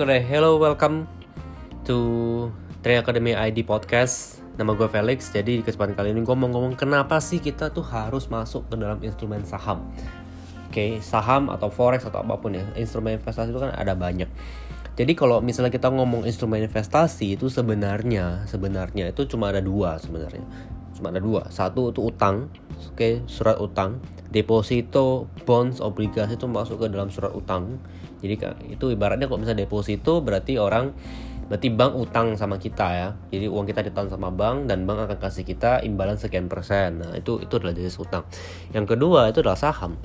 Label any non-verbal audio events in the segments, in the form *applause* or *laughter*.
Hello, welcome to Train Academy ID Podcast. Nama gue Felix. Jadi di kesempatan kali ini gue mau ngomong kenapa sih kita tuh harus masuk ke dalam instrumen saham. Oke, saham atau forex atau apa pun ya, instrumen investasi itu kan ada banyak. Jadi kalau misalnya kita ngomong instrumen investasi itu sebenarnya sebenarnya itu cuma ada dua sebenarnya. Cuma ada dua. Satu itu utang, oke, surat utang. Deposito, bonds, obligasi itu masuk ke dalam surat utang jadi itu ibaratnya kalau misalnya deposito berarti orang berarti bank utang sama kita ya. Jadi uang kita ditahan sama bank dan bank akan kasih kita imbalan sekian persen. Nah itu itu adalah jenis utang. Yang kedua itu adalah saham.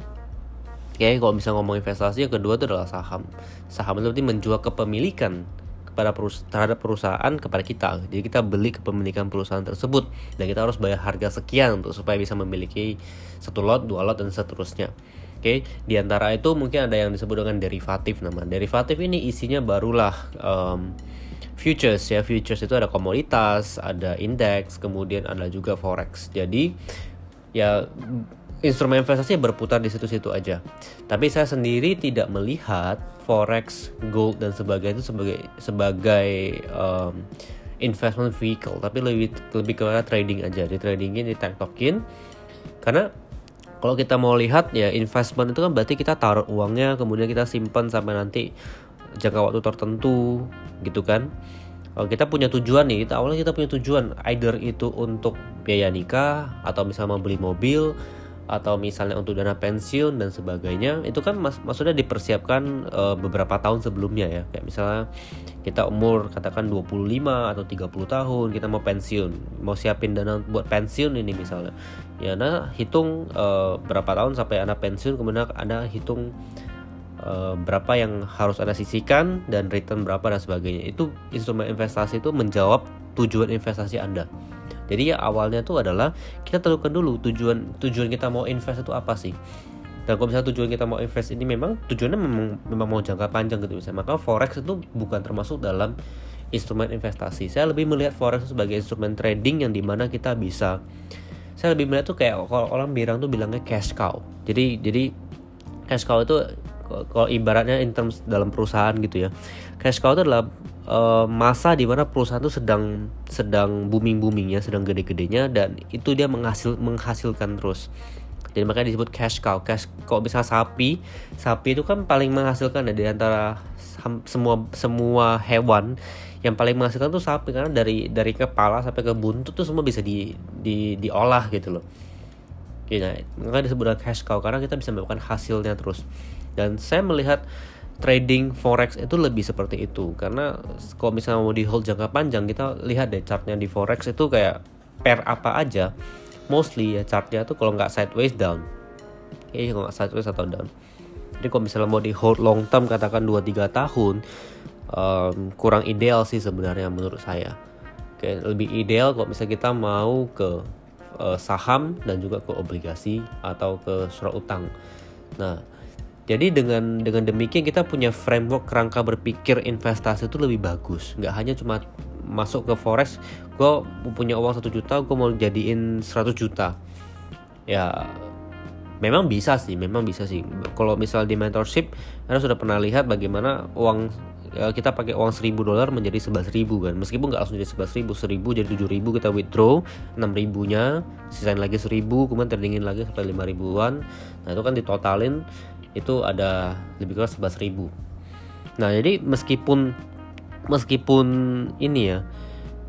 Oke kalau misalnya ngomong investasi yang kedua itu adalah saham. Saham itu berarti menjual kepemilikan kepada perus terhadap perusahaan kepada kita. Jadi kita beli kepemilikan perusahaan tersebut dan kita harus bayar harga sekian untuk supaya bisa memiliki satu lot dua lot dan seterusnya Oke, okay? di antara itu mungkin ada yang disebut dengan derivatif nama. Derivatif ini isinya barulah um, futures ya. Futures itu ada komoditas, ada indeks, kemudian ada juga forex. Jadi ya instrumen investasi berputar di situ-situ aja. Tapi saya sendiri tidak melihat forex, gold dan sebagainya itu sebagai sebagai um, investment vehicle, tapi lebih lebih kepada trading aja. Di tradingin, di tiktokin karena kalau kita mau lihat ya investment itu kan berarti kita taruh uangnya kemudian kita simpan sampai nanti jangka waktu tertentu gitu kan. Kalau kita punya tujuan nih kita awalnya kita punya tujuan either itu untuk biaya nikah atau misalnya beli mobil atau misalnya untuk dana pensiun dan sebagainya itu kan mas maksudnya dipersiapkan uh, beberapa tahun sebelumnya ya. Kayak misalnya kita umur katakan 25 atau 30 tahun kita mau pensiun. Mau siapin dana buat pensiun ini misalnya. Ya nah hitung uh, berapa tahun sampai anak pensiun kemudian anda hitung uh, berapa yang harus anda sisihkan dan return berapa dan sebagainya. Itu instrumen investasi itu menjawab tujuan investasi anda jadi ya awalnya tuh adalah kita tentukan dulu tujuan tujuan kita mau invest itu apa sih. Dan kalau misalnya tujuan kita mau invest ini memang tujuannya memang, memang mau jangka panjang gitu misalnya. Maka forex itu bukan termasuk dalam instrumen investasi. Saya lebih melihat forex sebagai instrumen trading yang di mana kita bisa saya lebih melihat tuh kayak kalau orang bilang tuh bilangnya cash cow. Jadi jadi cash cow itu kalau ibaratnya in terms dalam perusahaan gitu ya. Cash cow itu adalah uh, masa di mana perusahaan itu sedang sedang booming boomingnya sedang gede-gedenya dan itu dia menghasil menghasilkan terus. Jadi makanya disebut cash cow. Cash kalau bisa sapi sapi itu kan paling menghasilkan ya. Di antara semua semua hewan yang paling menghasilkan tuh sapi. Karena dari dari kepala sampai ke buntut tuh semua bisa di, di diolah gitu loh Nah, makanya disebut cash cow karena kita bisa mendapatkan hasilnya terus. Dan saya melihat trading forex itu lebih seperti itu karena kalau misalnya mau di hold jangka panjang kita lihat deh chartnya di forex itu kayak per apa aja. Mostly ya chartnya tuh kalau nggak sideways down. Kayaknya kalau nggak sideways atau down. Jadi kalau misalnya mau di hold long term katakan 2-3 tahun um, kurang ideal sih sebenarnya menurut saya. Oke, lebih ideal kalau misalnya kita mau ke uh, saham dan juga ke obligasi atau ke surat utang nah jadi dengan dengan demikian kita punya framework kerangka berpikir investasi itu lebih bagus. Nggak hanya cuma masuk ke forex, gue punya uang satu juta, gue mau jadiin 100 juta. Ya memang bisa sih, memang bisa sih. Kalau misal di mentorship, anda sudah pernah lihat bagaimana uang kita pakai uang 1000 dolar menjadi 11 ribu kan. Meskipun nggak langsung jadi 11 ribu 1000 jadi 7 ribu kita withdraw 6 ribunya sisain lagi 1000 kemudian terdingin lagi sampai 5 ribuan. Nah itu kan ditotalin itu ada lebih kurang 11 ribu. Nah jadi meskipun meskipun ini ya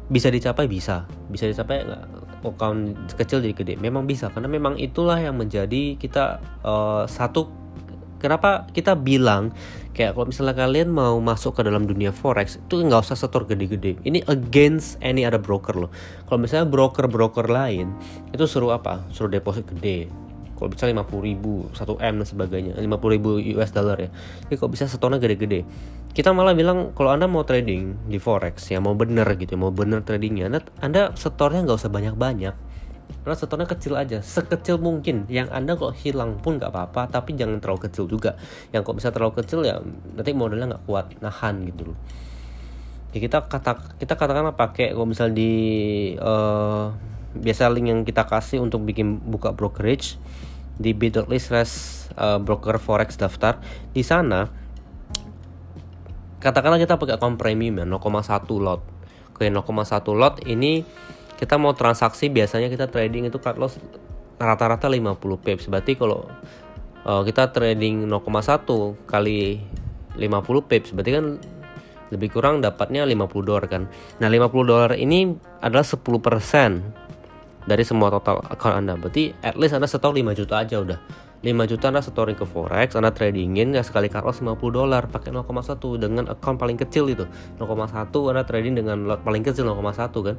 bisa dicapai? Bisa. Bisa dicapai account kecil jadi gede? Memang bisa karena memang itulah yang menjadi kita uh, satu kenapa kita bilang kayak kalau misalnya kalian mau masuk ke dalam dunia forex itu nggak usah setor gede-gede. Ini against any other broker loh. Kalau misalnya broker-broker lain itu suruh apa? Suruh deposit gede. Kalau bisa 50 ribu 1 m dan sebagainya. 50 ribu US dollar ya. Jadi kalau bisa setornya gede-gede? Kita malah bilang kalau anda mau trading di forex ya mau bener gitu mau bener tradingnya anda, anda setornya nggak usah banyak-banyak karena setornya kecil aja sekecil mungkin. Yang anda kalau hilang pun nggak apa-apa tapi jangan terlalu kecil juga. Yang kok bisa terlalu kecil ya nanti modalnya nggak kuat nahan gitu loh. Ya kita kata kita katakanlah pakai kalau misal di uh, biasa link yang kita kasih untuk bikin buka brokerage di bit.ly slash uh, broker forex daftar. Di sana katakanlah kita pakai account premium ya 0,1 lot. Oke 0,1 lot ini kita mau transaksi biasanya kita trading itu cut loss rata-rata 50 pips. Berarti kalau uh, kita trading 0,1 kali 50 pips berarti kan lebih kurang dapatnya 50 dolar kan? Nah 50 dolar ini adalah 10% dari semua total account anda. Berarti at least anda setor 5 juta aja udah. 5 juta anda setorin ke forex anda tradingin ya sekali cut loss 50 dolar pakai 0,1 dengan account paling kecil itu. 0,1 anda trading dengan lot paling kecil 0,1 kan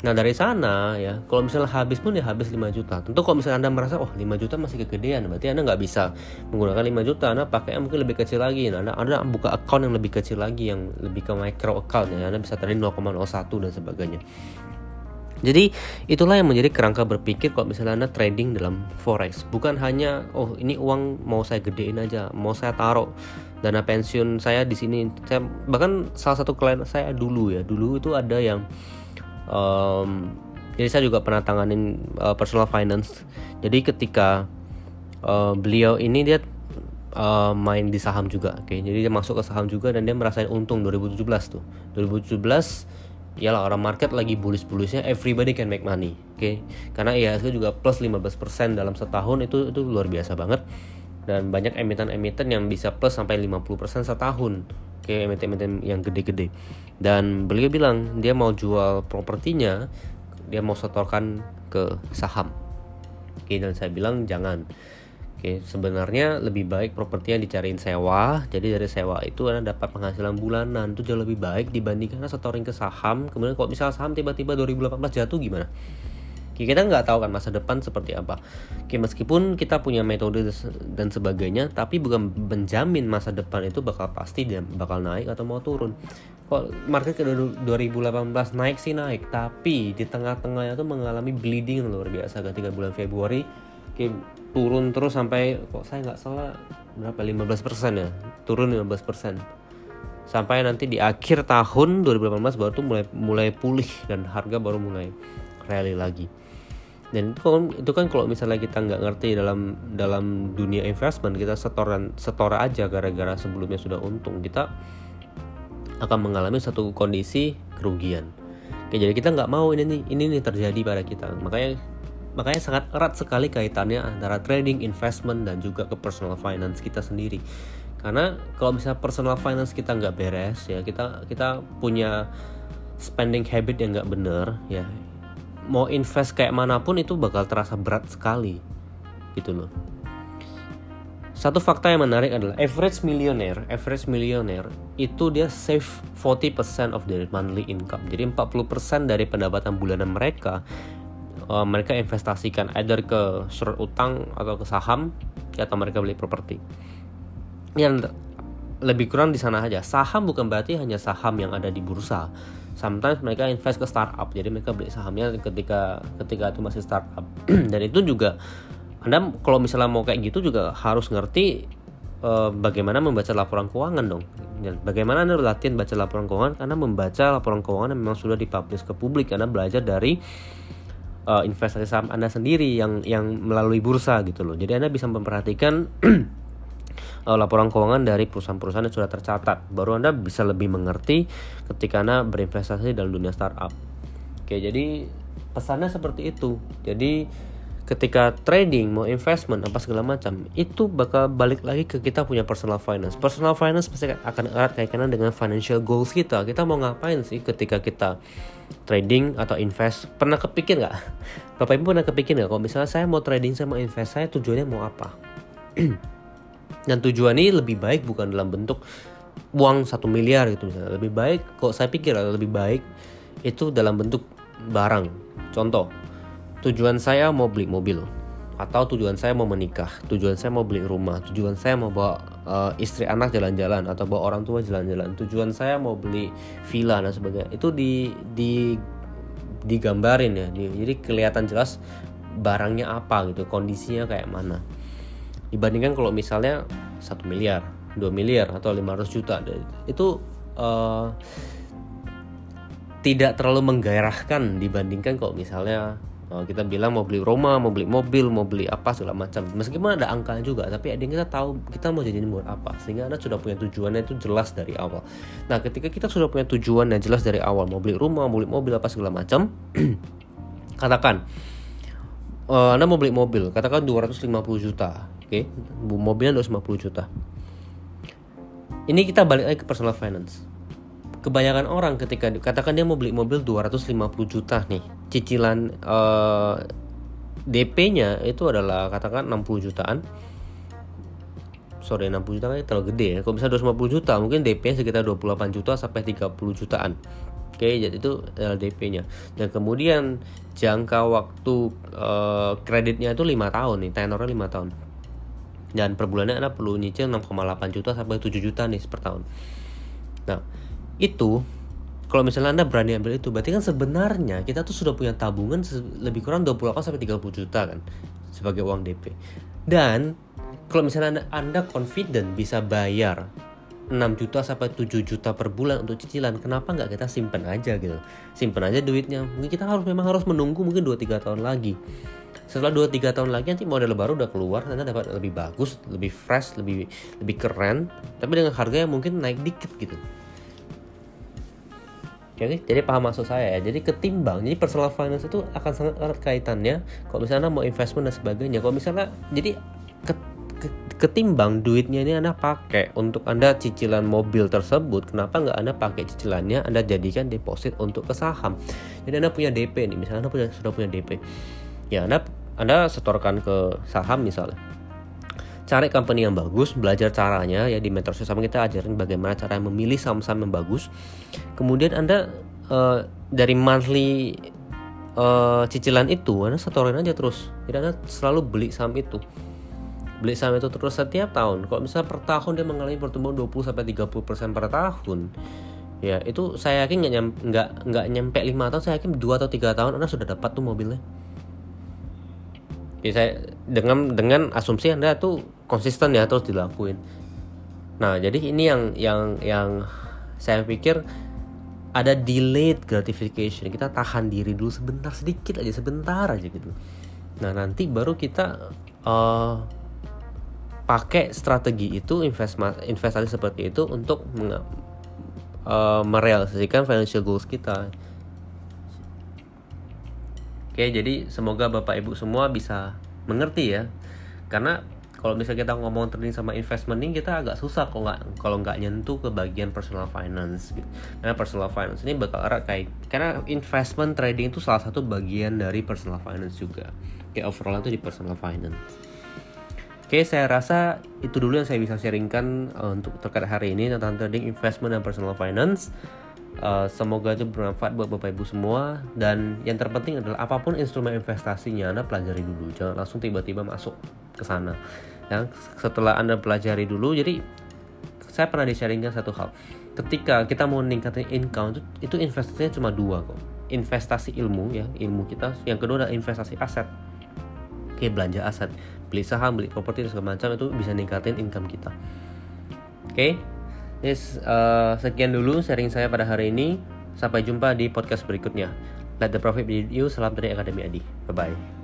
Nah dari sana ya, kalau misalnya habis pun ya habis 5 juta. Tentu kalau misalnya anda merasa oh 5 juta masih kegedean, berarti anda nggak bisa menggunakan 5 juta. Anda pakai mungkin lebih kecil lagi. Nah, anda, anda buka account yang lebih kecil lagi, yang lebih ke micro account ya. Anda bisa trading 0,01 dan sebagainya. Jadi itulah yang menjadi kerangka berpikir kalau misalnya anda trading dalam forex, bukan hanya oh ini uang mau saya gedein aja, mau saya taruh dana pensiun saya di sini. Saya bahkan salah satu klien saya dulu ya, dulu itu ada yang um, jadi saya juga pernah tanganin uh, personal finance jadi ketika uh, beliau ini dia uh, main di saham juga oke okay? jadi dia masuk ke saham juga dan dia merasain untung 2017 tuh 2017 lah orang market lagi bullish-bullishnya everybody can make money oke okay? karena IHSG juga plus 15% dalam setahun itu itu luar biasa banget dan banyak emiten-emiten yang bisa plus sampai 50% setahun kayak emiten-emiten yang gede-gede dan beliau bilang dia mau jual propertinya dia mau setorkan ke saham oke dan saya bilang jangan Oke, sebenarnya lebih baik propertinya dicariin sewa. Jadi dari sewa itu Anda dapat penghasilan bulanan itu jauh lebih baik dibandingkan setorin ke saham. Kemudian kalau misalnya saham tiba-tiba 2018 jatuh gimana? Kita nggak tahu kan masa depan seperti apa. Oke, meskipun kita punya metode dan sebagainya, tapi bukan menjamin masa depan itu bakal pasti dan bakal naik atau mau turun. Kok market ke 2018 naik sih naik, tapi di tengah-tengahnya tuh mengalami bleeding luar biasa ketika bulan Februari. Oke, turun terus sampai kok saya nggak salah berapa? 15% ya? Turun 15% sampai nanti di akhir tahun 2018 baru tuh mulai mulai pulih dan harga baru mulai rally lagi dan itu kan itu kan kalau misalnya kita nggak ngerti dalam dalam dunia investment kita setoran setor aja gara-gara sebelumnya sudah untung kita akan mengalami satu kondisi kerugian. Oke, jadi kita nggak mau ini nih ini nih terjadi pada kita. Makanya makanya sangat erat sekali kaitannya antara trading investment dan juga ke personal finance kita sendiri. Karena kalau misalnya personal finance kita nggak beres ya kita kita punya spending habit yang nggak bener ya mau invest kayak mana pun itu bakal terasa berat sekali gitu loh satu fakta yang menarik adalah average millionaire, average millionaire itu dia save 40% of their monthly income. Jadi 40% dari pendapatan bulanan mereka uh, mereka investasikan either ke surat utang atau ke saham atau mereka beli properti. Yang lebih kurang di sana aja. Saham bukan berarti hanya saham yang ada di bursa sometimes mereka invest ke startup. Jadi mereka beli sahamnya ketika ketika itu masih startup. *clears throat* Dan itu juga anda kalau misalnya mau kayak gitu juga harus ngerti uh, bagaimana membaca laporan keuangan dong. Dan bagaimana anda latihan baca laporan keuangan? Karena membaca laporan keuangan yang memang sudah dipublish ke publik. Anda belajar dari uh, investasi saham anda sendiri yang yang melalui bursa gitu loh. Jadi anda bisa memperhatikan *clears throat* uh, laporan keuangan dari perusahaan-perusahaan yang sudah tercatat. Baru Anda bisa lebih mengerti ketika Anda berinvestasi dalam dunia startup. Oke, jadi pesannya seperti itu. Jadi ketika trading mau investment apa segala macam itu bakal balik lagi ke kita punya personal finance personal finance pasti akan erat kaitannya dengan financial goals kita kita mau ngapain sih ketika kita trading atau invest pernah kepikir nggak *laughs* bapak ibu pernah kepikir nggak kalau misalnya saya mau trading sama invest saya tujuannya mau apa *clears throat* dan tujuan ini lebih baik bukan dalam bentuk uang satu miliar gitu misalnya. Lebih baik kok saya pikir lebih baik itu dalam bentuk barang. Contoh tujuan saya mau beli mobil. Atau tujuan saya mau menikah. Tujuan saya mau beli rumah. Tujuan saya mau bawa uh, istri anak jalan-jalan atau bawa orang tua jalan-jalan. Tujuan saya mau beli villa dan sebagainya. Itu di di digambarin ya. Jadi kelihatan jelas barangnya apa gitu kondisinya kayak mana dibandingkan kalau misalnya satu miliar 2 miliar atau 500 juta itu uh, tidak terlalu menggairahkan dibandingkan kalau misalnya Oh, kita bilang mau beli rumah, mau beli mobil, mau beli apa segala macam. Meskipun ada angkanya juga, tapi ada yang kita tahu kita mau jajan buat apa. Sehingga Anda sudah punya tujuannya itu jelas dari awal. Nah, ketika kita sudah punya tujuan yang jelas dari awal, mau beli rumah, mau beli mobil apa segala macam, *clears throat* katakan uh, Anda mau beli mobil, katakan 250 juta. Oke, okay? mobilnya 250 juta. Ini kita balik lagi ke personal finance. Kebanyakan orang ketika katakan dia mau beli mobil 250 juta nih cicilan uh, eh, DP-nya itu adalah katakan 60 jutaan. Sorry 60 juta kan terlalu gede ya. Kalau bisa 250 juta mungkin DP-nya sekitar 28 juta sampai 30 jutaan. Oke jadi itu adalah DP-nya dan kemudian jangka waktu uh, kreditnya itu 5 tahun nih tenornya 5 tahun dan per bulannya anda perlu nyicil 6,8 juta sampai 7 juta nih per tahun nah itu kalau misalnya Anda berani ambil itu berarti kan sebenarnya kita tuh sudah punya tabungan lebih kurang 28 sampai 30 juta kan sebagai uang DP. Dan kalau misalnya Anda, anda confident bisa bayar 6 juta sampai 7 juta per bulan untuk cicilan, kenapa nggak kita simpan aja gitu? Simpan aja duitnya. Mungkin kita harus memang harus menunggu mungkin 2 3 tahun lagi. Setelah 2 3 tahun lagi nanti model baru udah keluar, Anda dapat lebih bagus, lebih fresh, lebih lebih keren, tapi dengan harga yang mungkin naik dikit gitu. Oke, jadi paham maksud saya ya. Jadi ketimbang, jadi personal finance itu akan sangat erat kaitannya. Kalau misalnya mau investment dan sebagainya, kalau misalnya jadi ke, ke, ketimbang duitnya ini anda pakai untuk anda cicilan mobil tersebut, kenapa nggak anda pakai cicilannya anda jadikan deposit untuk ke saham? Jadi anda punya DP nih, misalnya anda punya sudah punya DP, ya anda anda setorkan ke saham misalnya cari company yang bagus, belajar caranya ya di mentor sama kita ajarin bagaimana cara memilih saham-saham yang bagus. Kemudian Anda uh, dari monthly uh, cicilan itu Anda setorin aja terus. Jadi Anda selalu beli saham itu. Beli saham itu terus setiap tahun. Kalau misalnya per tahun dia mengalami pertumbuhan 20 sampai 30% per tahun, ya itu saya yakin nggak nggak nyampe lima tahun saya yakin dua atau tiga tahun anda sudah dapat tuh mobilnya saya dengan dengan asumsi anda tuh konsisten ya terus dilakuin. Nah jadi ini yang yang yang saya pikir ada delayed gratification. Kita tahan diri dulu sebentar sedikit aja sebentar aja gitu. Nah nanti baru kita uh, pakai strategi itu investasi investasi seperti itu untuk uh, merealisasikan financial goals kita Oke, jadi semoga Bapak Ibu semua bisa mengerti ya. Karena kalau misalnya kita ngomong trading sama investment ini kita agak susah kalau nggak kalau nggak nyentuh ke bagian personal finance gitu. Karena personal finance ini bakal erat kayak karena investment trading itu salah satu bagian dari personal finance juga. Kayak overall itu di personal finance. Oke, saya rasa itu dulu yang saya bisa sharingkan uh, untuk terkait hari ini tentang trading investment dan personal finance. Uh, semoga itu bermanfaat buat bapak ibu semua. Dan yang terpenting adalah apa pun instrumen investasinya anda pelajari dulu. Jangan langsung tiba-tiba masuk ke sana. Ya setelah anda pelajari dulu jadi saya pernah di sharingkan satu hal. Ketika kita mau meningkatkan income itu, itu investasinya cuma dua kok. Investasi ilmu ya ilmu kita. Yang kedua adalah investasi aset. Oke belanja aset. Beli saham beli properti dan segala macam itu bisa ningkatin income kita. Oke Yes, uh, sekian dulu sharing saya pada hari ini. Sampai jumpa di podcast berikutnya. Let the profit be you. Salam dari Akademi Adi. Bye bye.